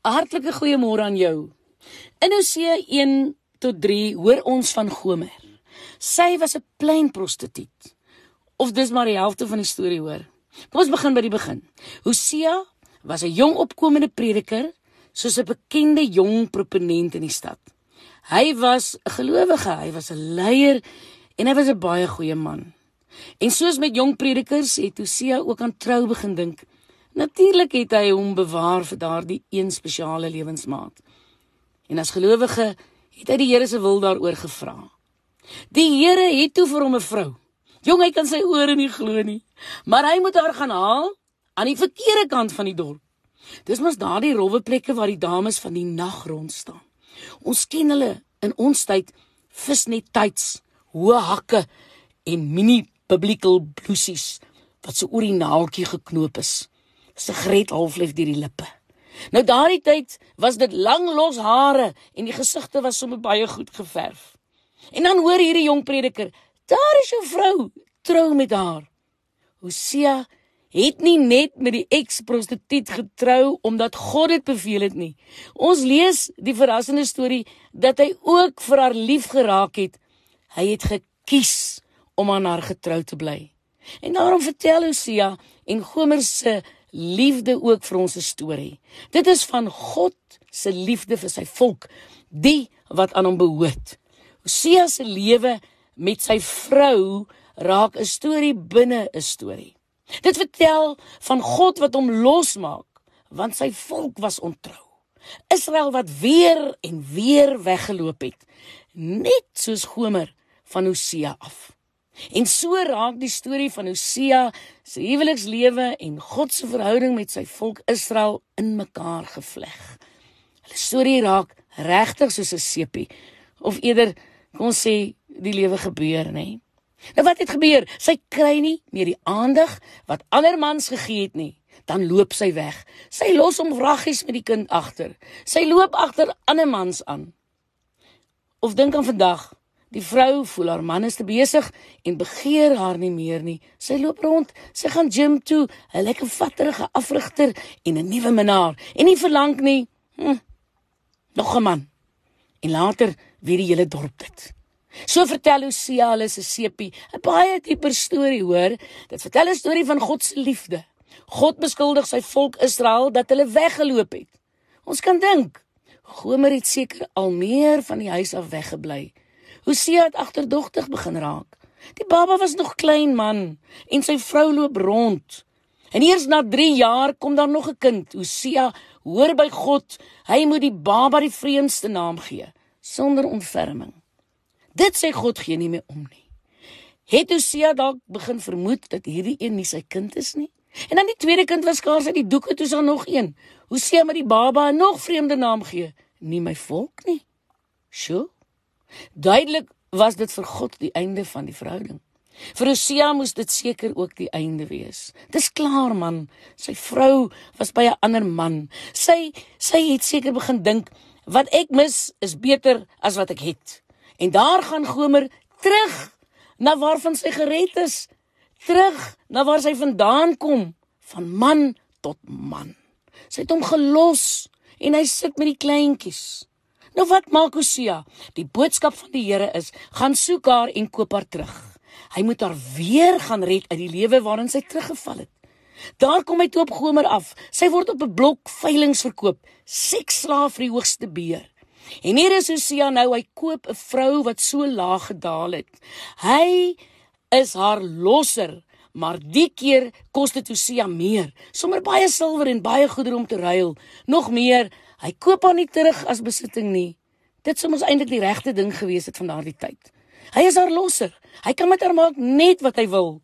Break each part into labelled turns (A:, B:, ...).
A: Hartlike goeiemôre aan jou. In Hosea 1 tot 3 hoor ons van Gomer. Sy was 'n plein prostituut. Of dis maar die helfte van die storie hoor. Kom ons begin by die begin. Hosea was 'n jong opkomende prediker, soos 'n bekende jong proponent in die stad. Hy was 'n gelowige, hy was 'n leier en hy was 'n baie goeie man. En soos met jong predikers het Hosea ook aan trou begin dink. Natuurlik het hy hom bewaar vir daardie een spesiale lewensmaat. En as gelowige het hy die Here se wil daaroor gevra. Die Here het toe vir hom 'n vrou. Jong, hy kan sy ore nie glo nie, maar hy moet haar gaan haal aan die verkeerde kant van die dorp. Dis mos daardie rowwe plekke waar die dames van die nag rond staan. Ons ken hulle in ons tyd visnet tyds, hoë hakke en mini biblical blousies wat so oor die naaltjie geknoop is sigaret halfleef deur die lippe. Nou daardie tyd was dit lang los hare en die gesigte was sommer baie goed geverf. En dan hoor hierdie jong prediker, daar is 'n vrou, trou met haar. Hosea het nie net met die eks-prostituut getrou omdat God dit beveel het nie. Ons lees die verrassende storie dat hy ook vir haar lief geraak het. Hy het gekies om aan haar getrou te bly. En daarom vertel Hosea en Gomer se liefde ook vir ons storie. Dit is van God se liefde vir sy volk, die wat aan hom behoort. Hosea se lewe met sy vrou raak 'n storie binne 'n storie. Dit vertel van God wat hom losmaak want sy volk was ontrou. Israel wat weer en weer weggeloop het, net soos Gomer van Hosea af. En so raak die storie van Hosea se huwelikslewe en God se verhouding met sy volk Israel in mekaar gevleg. Hulle storie raak regtig soos 'n sepie of eerder kon sê die lewe gebeur, nê? Nou wat het gebeur? Sy kry nie meer die aandag wat ander mans gegee het nie. Dan loop sy weg. Sy los hom wraggies met die kind agter. Sy loop agter ander mans aan. Of dink aan vandag, Die vrou voel haar man is te besig en begeer haar nie meer nie. Sy loop rond, sy gaan gym toe, 'n lekker vatterige afrigter en 'n nuwe minnaar en nie verlang nie. Hm, nog 'n man. En later weer die hele dorp dit. So vertel Hosea hulle se sepie, 'n baie dieper storie, hoor. Dit vertel 'n storie van God se liefde. God beskuldig sy volk Israel dat hulle weggeloop het. Ons kan dink, Gomer het seker al meer van die huis af weggebly. Hosea het agterdogtig begin raak. Die baba was nog klein man en sy vrou loop rond. En eers na 3 jaar kom daar nog 'n kind. Hosea hoor by God, hy moet die baba die vreemdste naam gee sonder ontferming. Dit sê God gee nie meer om nie. Het Hosea dalk begin vermoed dat hierdie een nie sy kind is nie? En dan die tweede kind was skaars uit die doeke toe sal nog een. Hosea met die baba 'n nog vreemde naam gee, nie my volk nie. Sjoe. Duidelik was dit vir God die einde van die verhouding. Vir Hosea moes dit seker ook die einde wees. Dis klaar man, sy vrou was by 'n ander man. Sy sy het seker begin dink wat ek mis is beter as wat ek het. En daar gaan Gomer terug na waarvan sy gered is, terug na waar sy vandaan kom, van man tot man. Sy het hom gelos en hy sit met die kleintjies. Nou wat maak Hosea? Die boodskap van die Here is: gaan soek haar en koop haar terug. Hy moet haar weer gaan red uit die lewe waarin sy teruggeval het. Daar kom hy toe op Gomer af. Sy word op 'n blok veiling verkoop, seksslaaf vir die hoogste beer. En hier is Hosea nou, hy koop 'n vrou wat so laag gedaal het. Hy is haar losser, maar die keer kos dit Hosea meer. Sommige baie silwer en baie goedere om te ruil. Nog meer, Hy koop haar nie terug as besitting nie. Dit sou mos eintlik die regte ding gewees het van daardie tyd. Hy is haar losser. Hy kan met haar maak net wat hy wil.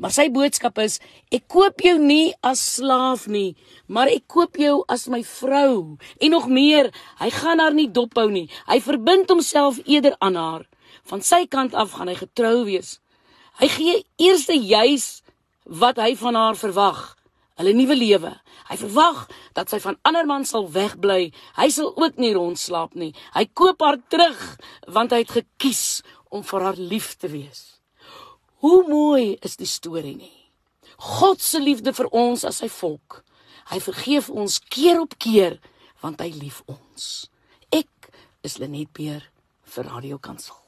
A: Maar sy boodskap is: ek koop jou nie as slaaf nie, maar ek koop jou as my vrou. En nog meer, hy gaan haar nie dophou nie. Hy verbind homself eerder aan haar. Van sy kant af gaan hy getrou wees. Hy gee eers juis wat hy van haar verwag, hulle nuwe lewe. Hy verwag dat sy van ander man sal wegbly. Hy sal ook nie rondslaap nie. Hy koop haar terug want hy het gekies om vir haar lief te wees. Hoe mooi is die storie nie. God se liefde vir ons as sy volk. Hy vergeef ons keer op keer want hy lief ons. Ek is Lenet Beer vir Radio Kansel.